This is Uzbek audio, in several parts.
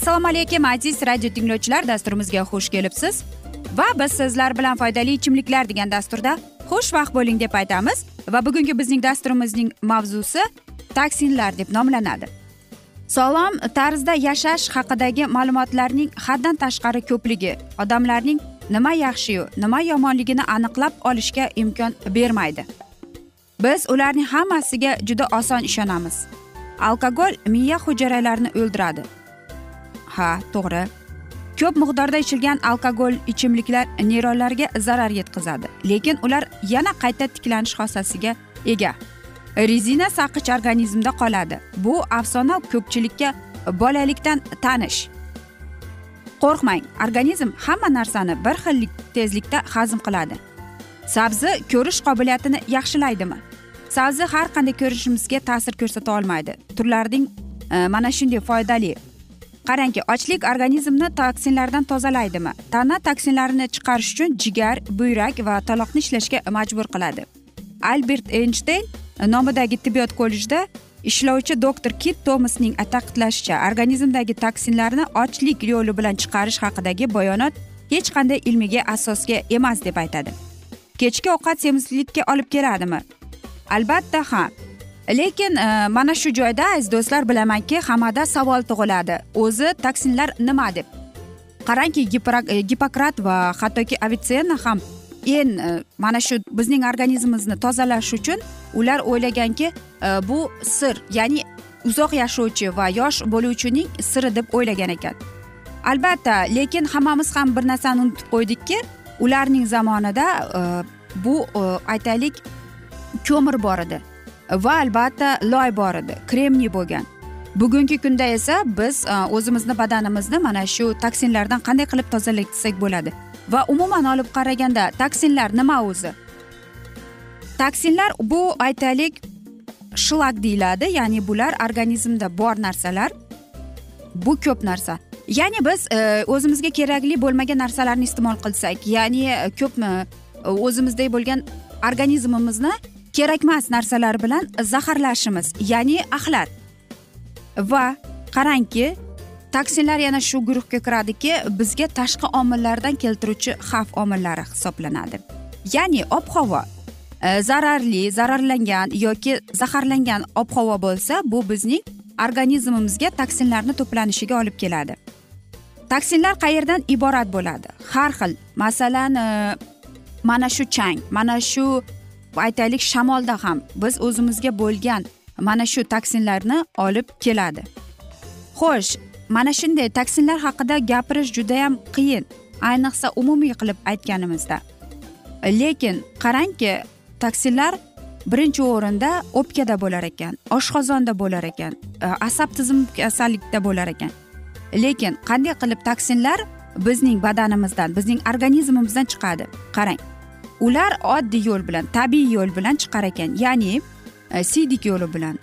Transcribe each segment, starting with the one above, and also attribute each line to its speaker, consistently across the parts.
Speaker 1: assalomu alaykum aziz radio tinglovchilar. Dasturimizga xush kelibsiz. Va biz sizlar bilan foydali ichimliklar degan dasturda xushvaqt bo'ling deb aytamiz. Va bugungi bizning dasturimizning mavzusi toksinlar deb nomlanadi. Sog'lom tarzda yashash haqidagi ma'lumotlarning haddan tashqari ko'pligi odamlarning nima yaxshiyu nima yomonligini aniqlab olishga imkon bermaydi. Biz ularning hammasiga juda oson ishonamiz. Alkogol miya hujayralarini o'ldiradi. Ha to'g'ri. Ko'p miqdorda ichilgan alkogol ichimliklar neyronlarga zarar yetkazadi lekin ular yana qayta tiklanish xossasiga ega. Rezina saqich organizmda qoladi. Bu afsona ko'pchilikka bolalikdan tanish. Qo'rqmang organizm hamma narsani bir xil tezlikda hazm qiladi. Sabzi ko'rish qobiliyatini yaxshilaydimi? Sabzi har qanday ko'rishimizga ta'sir ko'rsata olmaydi. Turlarning e, mana shunday foydali qarangki ochlik organizmni toksinlardan tozalaydimi? Tana toksinlarini chiqarish uchun jigar buyrak va toloqni ishlashga majbur qiladi. Albert eynshteyn nomidagi tibbiyot kollejida ishlovchi doktor kit tomasning ta'kidlashicha organizmdagi toksinlarni ochlik yo'li bilan chiqarish haqidagi bayonot hech qanday ilmiga asosga emas deb aytadi. Kechki ovqat semizlikka olib keladimi? Albatta ha. Lekin e, mana shu joyda aziz do'stlar bilamanki hammada savol tug'iladi. O'zi toksinlar nima deb? Qarangki gippokrat e, gipokrat va hattoki avitsenna ham en e, mana shu bizning organizmimizni tozalash uchun ular o'ylaganki e, bu sir ya'ni uzoq yashovchi va yosh bo'luvchining siri deb o'ylagan ekan. Albatta lekin hammamiz ham bir narsani unutib qo'ydikki ularning zamonida bu aytaylik ko'mir bor edi. Va albatta loy bor edi kremniy bo'lgan. Bugungi kunda esa biz e, o'zimizni badanimizni mana shu toksinlardan qanday qilib tozalasak bo'ladi? Va umuman olib qaraganda toksinlar nima o'zi? Toksinlar bu aytaylik shlak deyiladi ya'ni bular organizmda bor narsalar bu ko'p narsa. Ya'ni biz e, o'zimizga kerakli bo'lmagan narsalarni iste'mol qilsak ya'ni e, ko'pmi e, ko'p bo'lgan organizmimizni kerakmas narsalar bilan zaharlashimiz ya'ni axlat. Va qarangki toksinlar yana shu guruhga kiradiki bizga tashqi omillardan keltiruvchi xavf omillari hisoblanadi. Ya'ni ob havo e, zararli zararlangan yoki zaharlangan ob havo bo'lsa bu bizning organizmimizga toksinlarni to'planishiga olib keladi. Toksinlar qayerdan iborat bo'ladi? Har xil masalan e, mana shu chang mana shu aytaylik shamolda ham biz o'zimizga bo'lgan mana shu toksinlarni olib keladi. Xo'sh mana shunday toksinlar haqida gapirish judayam qiyin ayniqsa umumiy qilib aytganimizda. Lekin qarangki toksinlar birinchi o'rinda o'pkada bo'lar ekan oshqozonda bo'lar ekan e, asab tizim kasallikda bo'lar ekan. Lekin qanday qilib toksinlar bizning badanimizdan bizning organizmimizdan chiqadi? Qarang. Ular oddiy yo'l bilan tabiiy yo'l bilan chiqar ekan. Ya'ni e, siydik yo'li bilan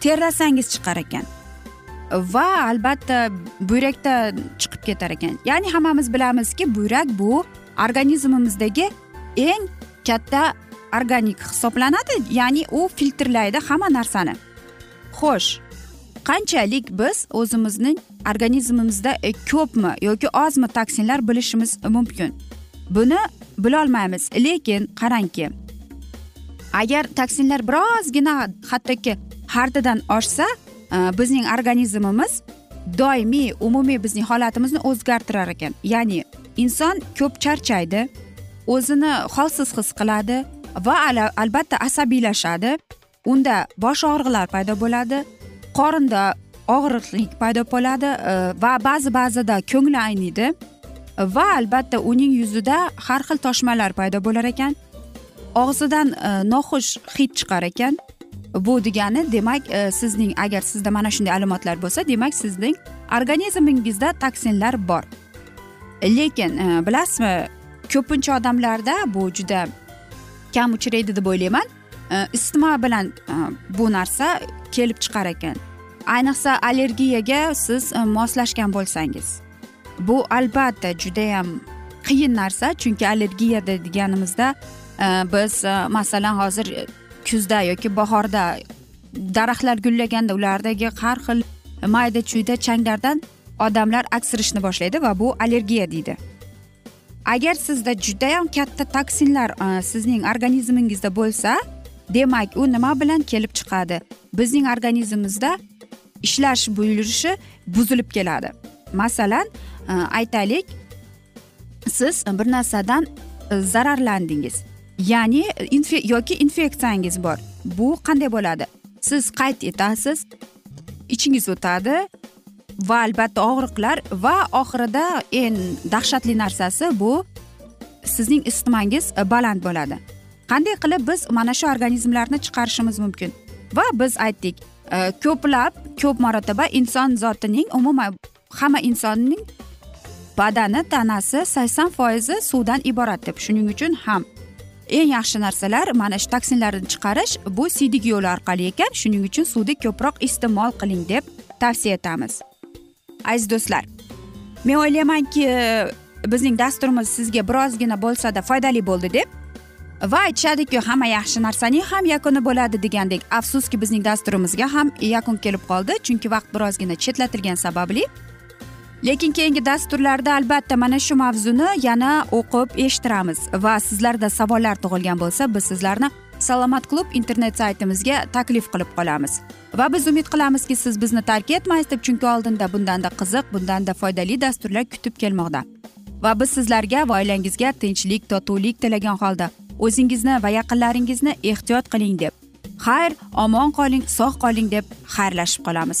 Speaker 1: terlasangiz chiqar ekan. Va albatta buyrakda chiqib ketar ekan. Ya'ni hammamiz bilamizki buyrak bu organizmimizdagi eng katta organik hisoblanadi. Ya'ni u filtrlaydi hamma narsani. Xo'sh qanchalik biz o'zimizning organizmimizda e, ko'pmi yoki ozmi toksinlar bilishimiz mumkin? Buni bilolmaymiz. Lekin qarangki agar toksinlar birozgina hattoki haddidan oshsa e, bizning organizmimiz doimiy umumiy bizning holatimizni o'zgartirar ekan. Ya'ni inson ko'p charchaydi o'zini holsiz his qiladi va albatta asabiylashadi. Unda bosh og'riqlar paydo bo'ladi qorinda og'riqlik paydo bo'ladi e, va ba'zi ba'zida ko'ngli ayniydi. Va albatta uning yuzida har xil toshmalar paydo bo'lar ekan. Og'zidan e, noxush hid chiqar ekan. Bu degani demak e, sizning agar sizda mana shunday alomatlar bo'lsa demak sizning organizmingizda toksinlar bor. Lekin e, bilasizmi ko'pincha odamlarda bu juda kam uchraydi deb o'ylayman. Isitma bilan bu narsa kelib chiqar ekan. Ayniqsa allergiyaga siz moslashgan bo'lsangiz. Bu albatta judayam qiyin narsa chunki allergiya deganimizda e, biz e, masalan hozir kuzda yoki bahorda daraxtlar gullaganda ulardagi har xil mayda chuyda changlardan odamlar aksirishni boshlaydi va bu allergiya deydi. Agar sizda judayam katta toksinlar e, sizning organizmingizda bo'lsa demak u nima bilan kelib chiqadi? Bizning organizmimizda ishlash buyurishi buzilib keladi. Masalan Э, aytaylik siz bir narsadan e, zararlandingiz. Ya'ni e, infe yoki infeksiyangiz bor. Bu qanday bo'ladi? Siz qayd etasiz ichingiz o'tadi va albatta og'riqlar va oxirida eng dahshatli narsasi bu sizning isitmangiz e, baland bo'ladi. Qanday qilib biz mana shu organizmlarni chiqarishimiz mumkin? Va biz aytdik ko'plab ko'p marotaba inson zotining umuman hamma insonning badani tanasi sakson foizi suvdan iborat deb shuning uchun ham. Eng yaxshi narsalar mana shu toksinlarni chiqarish bu siydik yo'li orqali ekan shuning uchun suvni ko'proq iste'mol qiling deb tavsiya etamiz. Aziz do'stlar men o'ylaymanki bizning dasturimiz sizga birozgina bo'lsada foydali bo'ldi deb. Va aytishadiku hamma yaxshi narsaning ham yakuni bo'ladi degandek afsuski bizning dasturimizga ham yakun kelib qoldi chunki vaqt birozgina chetlatilgani sababli. Lekin keyingi dasturlarda albatta mana shu mavzuni yana o'qib eshittiramiz. Va sizlarda savollar tug'ilgan bo'lsa biz sizlarni salomat klub internet saytimizga taklif qilib qolamiz. Va biz umid qilamizki siz bizni tark etmaysiz deb chunki oldinda bundanda qiziq bundanda foydali dasturlar kutib kelmoqda. Va biz sizlarga va oilangizga tinchlik totuvlik tilagan holda o'zingizni va yaqinlaringizni ehtiyot qiling deb xayr omon qoling sog' qoling deb xayrlashib qolamiz.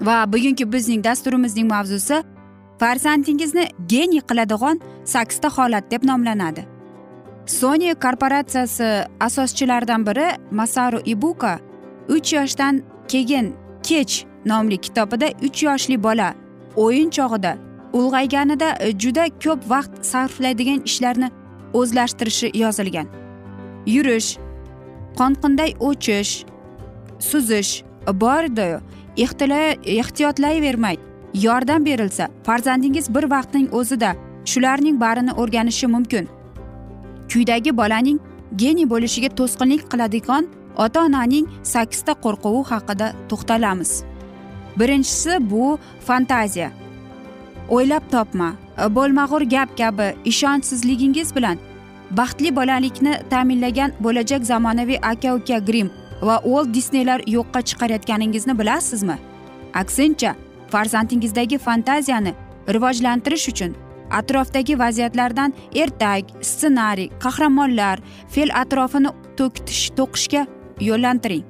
Speaker 1: Va bugungi bizning dasturimizning mavzusi farzandingizni geniy qiladigan sakkizta holat deb nomlanadi. Sony korporatsiyasi asoschilaridan biri masaru ibuka uch yoshdan keyin kech nomli kitobida uch yoshli bola o'yin chog'ida ulg'ayganida juda ko'p vaqt sarflaydigan ishlarni o'zlashtirishi yozilgan. Yurish qonqinday o'chish suzish bordi ehtiyotlayvermang yordam berilsa farzandingiz bir vaqtning o'zida shularning barini o'rganishi mumkin. Kuydagi bolaning geniy bo'lishiga to'sqinlik qiladigan ota onaning sakkizta qo'rquvi haqida to'xtalamiz. Birinchisi bu fantaziya. O'ylab topma bo'lmag'ur gap kabi ishonchsizligingiz bilan baxtli bolalikni ta'minlagan bo'lajak zamonaviy aka uka grim va old disneylar yo'qqa chiqarayotganingizni bilasizmi? Aksincha farzandingizdagi fantaziyani rivojlantirish uchun atrofdagi vaziyatlardan ertak ssenariy qahramonlar fe'l atrofini to'kitish to'qishga yo'llantiring.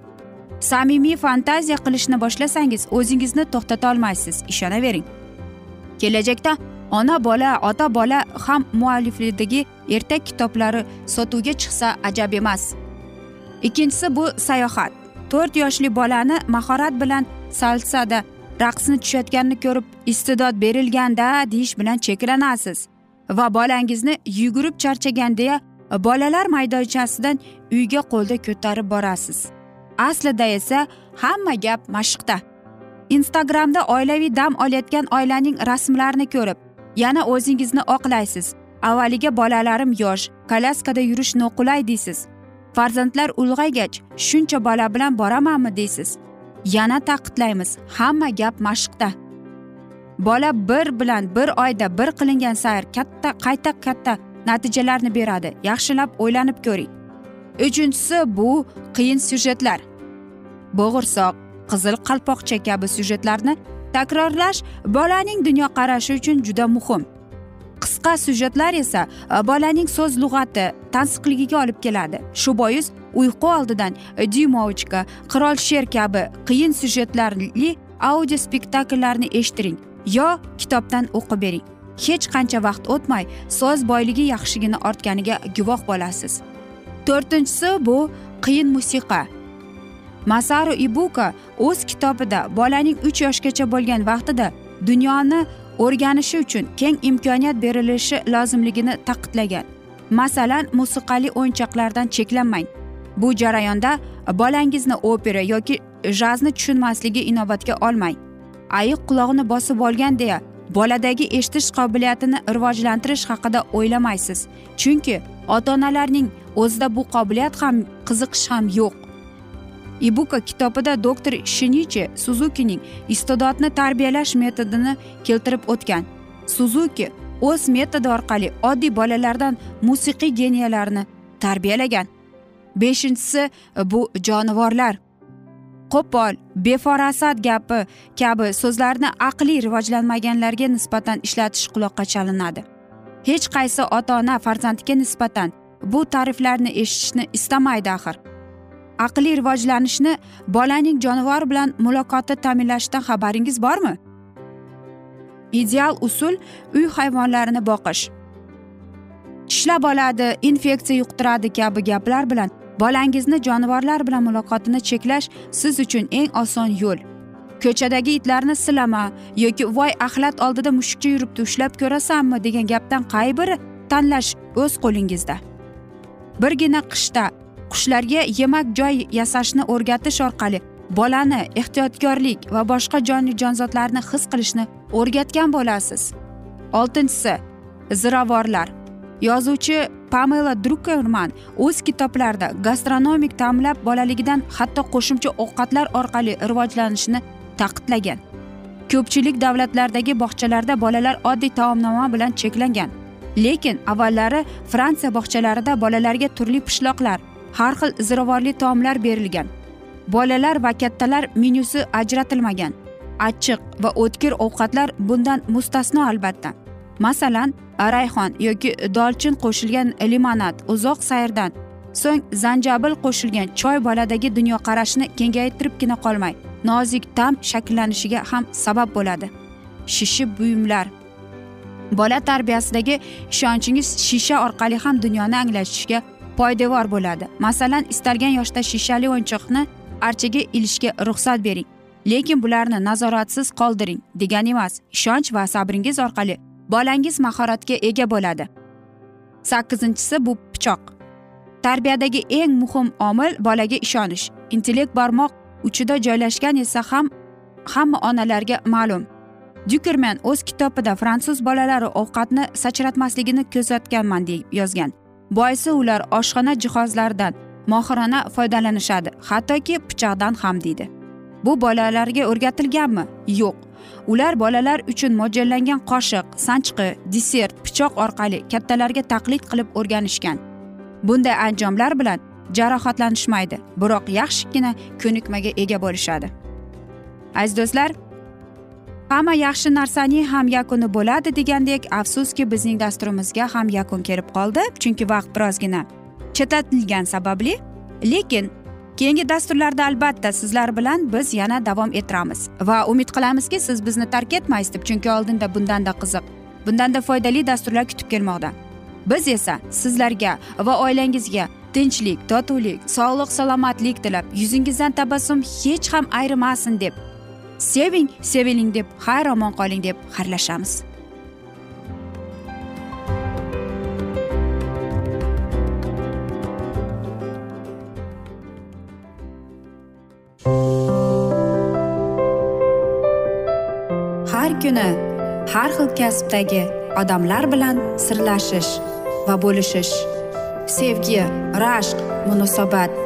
Speaker 1: Samimiy fantaziya qilishni boshlasangiz o'zingizni to'xtata olmaysiz ishonavering. Kelajakda ona bola ota bola ham muallifligidagi ertak kitoblari sotuvga chiqsa ajab emas. Ikkinchisi bu sayohat. To'rt yoshli bolani mahorat bilan salsada raqsni tushayotganini ko'rib iste'dod berilganda deyish bilan cheklanasiz. Va bolangizni yugurib charchaganda bolalar maydonchasidan uyga qo'lda ko'tarib borasiz. Aslida esa hamma gap mashqda. Instagramda oilaviy dam olayotgan oilaning rasmlarini ko'rib yana o'zingizni oqlaysiz. Avvaliga bolalarim yosh kolyaskada yurish noqulay deysiz. Farzandlar ulg'aygach shuncha bola bilan boramanmi deysiz? Yana ta'kidlaymiz hamma gap mashqda. Bola bir bilan bir oyda bir qilingan sayr katta qayta katta natijalarni beradi. Yaxshilab o'ylanib ko'ring. Uchinchisi bu qiyin syujetlar. Bo'g'irsoq qizil qalpoqcha kabi syujetlarni takrorlash bolaning dunyoqarashi uchun juda muhim. Qisqa syujetlar esa e, bolaning so'z lug'ati tansiqligiga olib keladi. Shu bois uyqu oldidan e, dyumovchka qirol sher kabi qiyin syujetlarli audio spektakllarni eshittiring yo kitobdan o'qib bering. Hech qancha vaqt o'tmay so'z boyligi yaxshigina ortganiga guvoh bo'lasiz. To'rtinchisi bu qiyin musiqa. Masaru ibuka o'z kitobida bolaning uch yoshgacha bo'lgan vaqtida dunyoni o'rganishi uchun keng imkoniyat berilishi lozimligini ta'kidlagan. Masalan musiqali o'yinchoqlardan cheklanmang. Bu jarayonda bolangizni opera yoki jazni tushunmasligi inobatga olmang. Ayiq qulog'ini bosib olgan deya boladagi eshitish qobiliyatini rivojlantirish haqida o'ylamaysiz. Chunki ota onalarning o'zida bu qobiliyat ham qiziqish ham yo'q. Ibuka kitobida doktor shinichi suzukining iste'dodni tarbiyalash metodini keltirib o'tgan. Suzuki o'z metodi orqali oddiy bolalardan musiqiy geniyalarni tarbiyalagan. Beshinchisi bu jonivorlar. Qo'pol befarosat gapi kabi so'zlarni aqliy rivojlanmaganlarga nisbatan ishlatish quloqqa chalinadi. Hech qaysi ota ona farzandiga nisbatan bu ta'riflarni eshitishni istamaydi axir. Aqliy rivojlanishni bolaning jonivor bilan muloqoti ta'minlashdan xabaringiz bormi? Ideal usul uy hayvonlarini boqish. Tishlab oladi infeksiya yuqtiradi kabi gaplar bilan bolangizni jonivorlar bilan muloqotini cheklash siz uchun eng oson yo'l. Ko'chadagi itlarni silama yoki voy axlat oldida mushukcha yuribdi ushlab ko'rasanmi degan gapdan qay biri tanlash o'z qo'lingizda. Birgina qishda qushlarga yemak joy yasashni o'rgatish orqali bolani ehtiyotkorlik va boshqa jonli jonzotlarni his qilishni o'rgatgan bo'lasiz. Oltinchisi ziravorlar. Yozuvchi pamela drukerman o'z kitoblarida gastronomik ta'mlar bolaligidan hatto qo'shimcha ovqatlar orqali rivojlanishini ta'kidlagan ko'pchilik davlatlardagi bog'chalarda bolalar oddiy taomnoma bilan cheklangan lekin avvallari fransiya bog'chalarida bolalarga turli pishloqlar har xil ziravorli taomlar berilgan. Bolalar va kattalar menyusi ajratilmagan. Achchiq va o'tkir ovqatlar bundan mustasno albatta. Masalan rayhon yoki dolchin qo'shilgan limonad uzoq sayrdan so'ng zanjabil qo'shilgan choy boladagi dunyoqarashni kengaytiribgina qolmay nozik ta'm shakllanishiga ham sabab bo'ladi. Shishib buyumlar. Bola tarbiyasidagi ishonchingiz shisha orqali ham dunyoni anglashga poydevor bo'ladi. Masalan istalgan yoshda shishali o'yinchoqni archaga ilishga ruxsat bering. Lekin bularni nazoratsiz qoldiring degani emas. Ishonch va sabringiz orqali bolangiz mahoratga ega bo'ladi. Sakkizinchisi bu pichoq. Tarbiyadagi eng muhim omil bolaga ishonish. Intellekt barmoq uchida joylashgan esa ham hamma onalarga ma'lum. Dyukerman o'z kitobida fransuz bolalari ovqatni sachratmasligini kuzatganman deb yozgan. Boisi ular oshxona jihozlaridan mohirona foydalanishadi hattoki pichoqdan ham deydi. Bu bolalarga o'rgatilganmi? Yo'q. Ular bolalar uchun mo'ljallangan qoshiq sanchqi desert pichoq orqali kattalarga taqlid qilib o'rganishgan. Bunday anjomlar bilan jarohatlanishmaydi biroq yaxshigina ko'nikmaga ega bo'lishadi. Aziz do'stlar hamma yaxshi narsaning ham yakuni bo'ladi degandek afsuski bizning dasturimizga ham yakun kelib qoldi chunki vaqt birozgina chetlatilgani sababli. Lekin keyingi dasturlarda albatta sizlar bilan biz yana davom ettiramiz va umid qilamizki siz bizni tark etmaysiz deb chunki oldinda bundanda qiziq bundanda foydali dasturlar kutib kelmoqda. Biz esa sizlarga va oilangizga tinchlik totuvlik sog'lik salomatlik tilab yuzingizdan tabassum hech ham ayrimasin deb seving seviling deb xayr omon qoling deb xayrlashamiz. Kuni har xil kasbdagi odamlar bilan sirlashish va bo'lishish sevgi rashq munosabat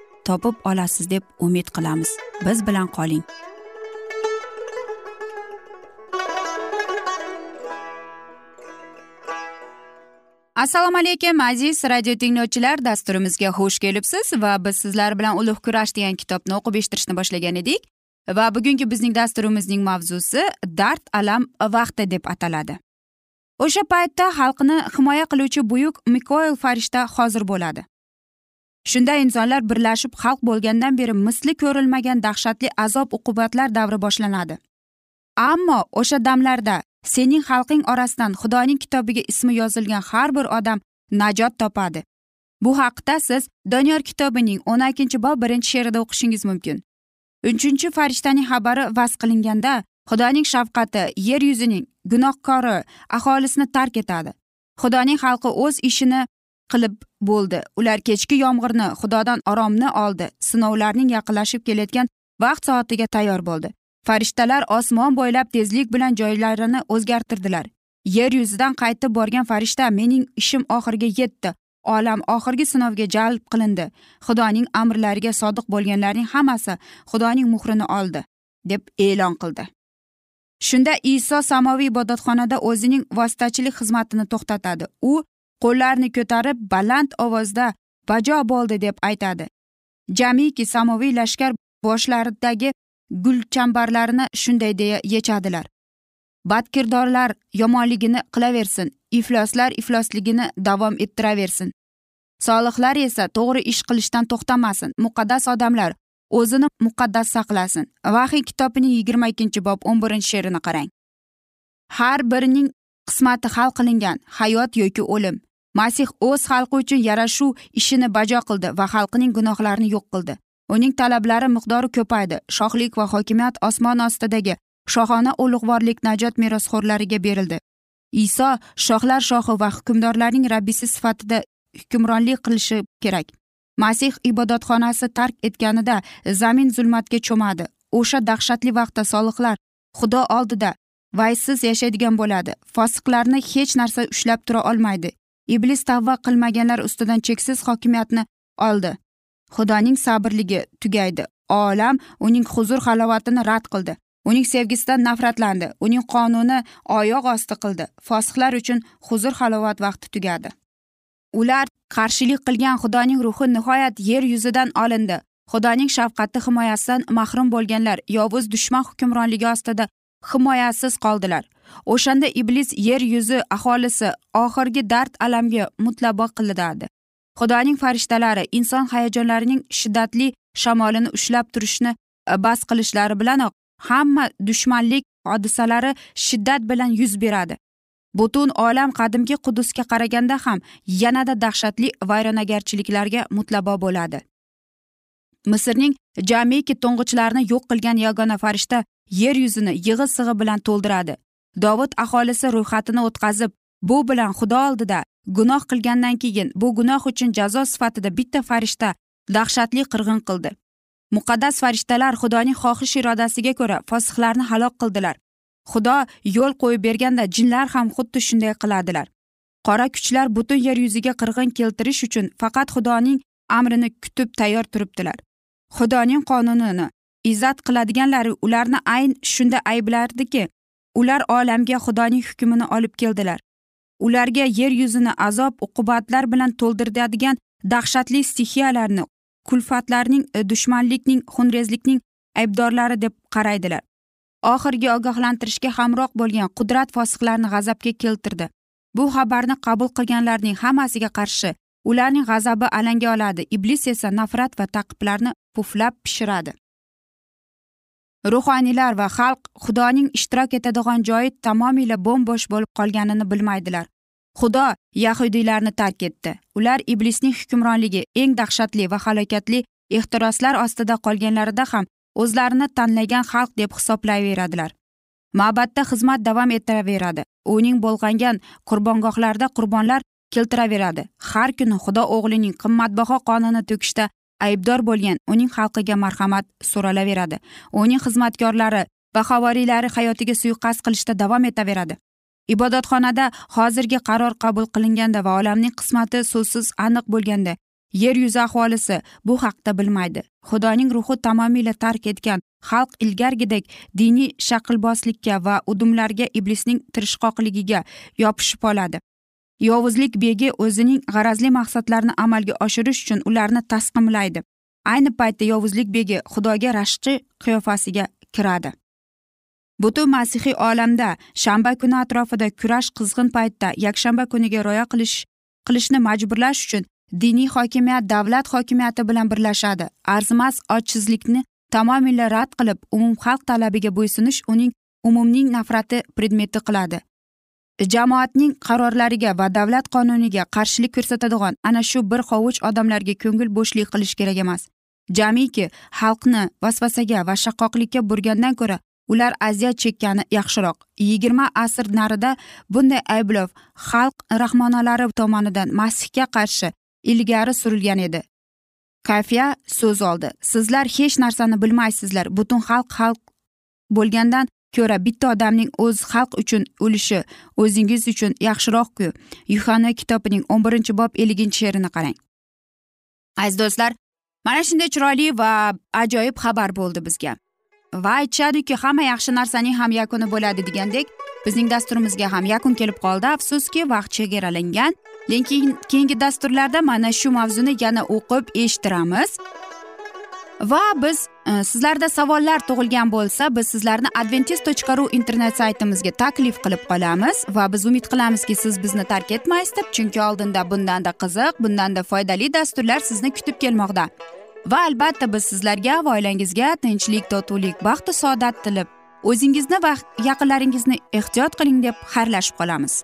Speaker 1: topib olasiz deb umid qilamiz. Biz bilan qoling. Assalomu alaykum aziz radio tinglovchilar. Dasturimizga xush kelibsiz va biz sizlar bilan ulug' kurash degan kitobni o'qib eshittirishni boshlagan edik va bugungi bizning dasturimizning mavzusi dard alam vaqti deb ataladi. O'sha paytda xalqni himoya qiluvchi buyuk mikoel farishta hozir bo'ladi. Shunda insonlar birlashib xalq bo'lgandan beri misli ko'rilmagan dahshatli azob uqubatlar davri boshlanadi. Ammo o'sha damlarda sening xalqing orasidan xudoning kitobiga ismi yozilgan har bir odam najot topadi. Bu haqda siz doniyor kitobining o'n ikkinchi bob birinchi she'rida o'qishingiz mumkin. Uchinchi farishtaning xabari vaz qilinganda xudoning shafqati yer yuzining gunohkori aholisini tark etadi. Xudoning xalqi o'z ishini qilib bo'ldi. Ular kechki yomg'irni xudodan oromni oldi. Sinovlarning yaqinlashib kelayotgan vaqt soatiga tayyor bo'ldi. Farishtalar osmon bo'ylab tezlik bilan joylarini o'zgartirdilar. Yer yuzidan qaytib borgan farishta mening ishim oxiriga yetdi. Olam oxirgi sinovga jalb qilindi. Xudoning amrlariga sodiq bo'lganlarning hammasi xudoning muhrini oldi deb e'lon qildi. Shunda iso samoviy ibodatxonada o'zining vositachilik xizmatini to'xtatadi. U qo'llarini ko'tarib baland ovozda bajo bo'ldi deb aytadi. Jamiki samoviy lashkar boshlaridagi gulchambarlarni shunday deya yechadilar. Badkirdorlar yomonligini qilaversin ifloslar iflosligini davom ettiraversin. Solihlar esa to'g'ri ish qilishdan to'xtamasin muqaddas odamlar o'zini muqaddas saqlasin. Vahiy kitobining yigirma ikkinchi bob o'n birinchi she'rini qarang. Har birining qismati hal qilingan hayot yoki o'lim. Masih o'z xalqi uchun yarashuv ishini bajo qildi va xalqining gunohlarini yo'q qildi. Uning talablari miqdori ko'paydi. Shohlik va hokimiyat osmon ostidagi shohona ulug'vorlik najot merosxo'rlariga berildi. Iso shohlar shohi va hukmdorlarning rabbisi sifatida hukmronlik qilishi kerak. Masih ibodatxonasi tark etganida zamin zulmatga cho'madi. O'sha dahshatli vaqtda solihlar xudo oldida vaysiz yashaydigan bo'ladi. Fosiqlarni hech narsa ushlab tura olmaydi. Iblis tavba qilmaganlar ustidan cheksiz hokimiyatni oldi. Xudoning sabrligi tugaydi. Olam uning huzur halovatini rad qildi. Uning sevgisidan nafratlandi. Uning qonuni oyoq osti qildi. Fosihlar uchun huzur halovat vaqti tugadi. Ular qarshilik qilgan xudoning ruhi nihoyat yer yuzidan olindi. Xudoning shafqati himoyasidan mahrum bo'lganlar yovuz dushman hukmronligi ostida himoyasiz qoldilar. O'shanda iblis yer yuzi aholisi oxirgi dard alamga mutlabo qilinadi. Xudoning farishtalari inson hayajonlarining shiddatli shamolini ushlab turishni e, bas qilishlari bilanoq hamma dushmanlik hodisalari shiddat bilan yuz beradi. Butun olam qadimgi qudusga qaraganda ham yanada dahshatli vayronagarchiliklarga mutlabo bo'ladi. Misrning jamiki to'ng'ichlarini yo'q qilgan yagona farishta yer yuzini yig'i sig'i bilan to'ldiradi. Dovud aholisi ro'yxatini o'tkazib bu bilan xudo oldida gunoh qilgandan keyin bu gunoh uchun jazo sifatida bitta farishta dahshatli qirg'in qildi. Muqaddas farishtalar xudoning xohish irodasiga ko'ra fosihlarni halok qildilar. Xudo yo'l qo'yib berganda jinlar ham xuddi shunday qiladilar qora kuchlar butun yer yuziga qirg'in keltirish uchun faqat xudoning amrini kutib tayyor turibdilar. Xudoning qonunini izzat qiladiganlari ularni ayn shunda ayblardiki ular olamga xudoning hukmini olib keldilar. Ularga yer yuzini azob uqubatlar bilan to'ldiradigan dahshatli stixiyalarni kulfatlarning e, dushmanlikning xunrezlikning aybdorlari deb qaraydilar. Oxirgi ogohlantirishga hamroh bo'lgan qudrat fosiqlarni g'azabga keltirdi. Bu xabarni qabul qilganlarning hammasiga qarshi ularning g'azabi alanga oladi iblis esa nafrat va taqiblarni puflab pishiradi. Ruhoniylar va xalq xudoning ishtirok etadigan joyi tamomila bo'mbo'sh bo'lib qolganini bilmaydilar. Xudo yahudiylarni tark etdi. Ular iblisning hukmronligi eng dahshatli va halokatli ehtiroslar ostida qolganlarida ham o'zlarini tanlagan xalq deb hisoblayveradilar. Ma'batda xizmat davom ettiraveradi. Uning bo'lg'angan qurbongohlarida qurbonlar keltiraveradi. Har kuni xudo o'g'lining qimmatbaho qonini to'kishda aybdor bo'lgan uning xalqiga marhamat so'ralaveradi uning xizmatkorlari va havoriylari hayotiga suiqasd qilishda davom etaveradi. Ibodatxonada hozirgi qaror qabul qilinganda va olamning qismati so'zsiz aniq bo'lganda yer yuzi aholisi bu haqda bilmaydi. Xudoning ruhi tamomila tark etgan xalq ilgargidek diniy shaqilbozlikka va udumlarga iblisning tirishqoqligiga yopishib oladi. Yovuzlik begi o'zining g'arazli maqsadlarini amalga oshirish uchun ularni tasqimlaydi ayni paytda yovuzlik begi xudoga rashqchi qiyofasiga kiradi. Butun masihiy olamda shanba kuni atrofida kurash qizg'in paytda yakshanba kuniga rioya qilish qilishni majburlash uchun diniy hokimiyat davlat hokimiyati bilan birlashadi. Arzimas ojizlikni tamomila rad qilib umumxalq talabiga bo'ysunish uning umumning nafrati predmeti qiladi. Jamoatning qarorlariga va davlat qonuniga qarshilik ko'rsatadigan ana shu bir hovuch odamlarga ko'ngil bo'shlik qilish kerak emas. Jamiki xalqni vasvasaga va shaqqoqlikka burgandan ko'ra ular aziyat chekkani yaxshiroq. Yigirma asr narida bunday ayblov xalq rahmonalari tomonidan masihga qarshi ilgari surilgan edi. Kafya so'z oldi. Sizlar hech narsani bilmaysizlar. Butun xalq xalq bo'lgandan ko'ra bitta odamning o'z xalq uchun o'lishi o'zingiz uchun yaxshiroqku. Yuhanna kitobining o'n birinchi bob elliginchi she'rini qarang. Aziz do'stlar mana shunday chiroyli va ajoyib xabar bo'ldi bizga. Va aytishadiki hamma yaxshi narsaning ham yakuni bo'ladi degandek bizning dasturimizga ham yakun kelib qoldi. Afsuski vaqt chegaralangan. Lekin keyingi dasturlarda mana shu mavzuni yana o'qib eshittiramiz. Va biz e, sizlarda savollar tug'ilgan bo'lsa biz sizlarni adventis tochka ru internet saytimizga taklif qilib qolamiz va biz umid qilamizki siz bizni tark etmaysiz deb chunki oldinda bundanda qiziq bundanda foydali dasturlar sizni kutib kelmoqda. Va albatta biz sizlarga va oilangizga tinchlik totuvlik baxtu saodat tilab o'zingizni va yaqinlaringizni ehtiyot qiling deb xayrlashib qolamiz.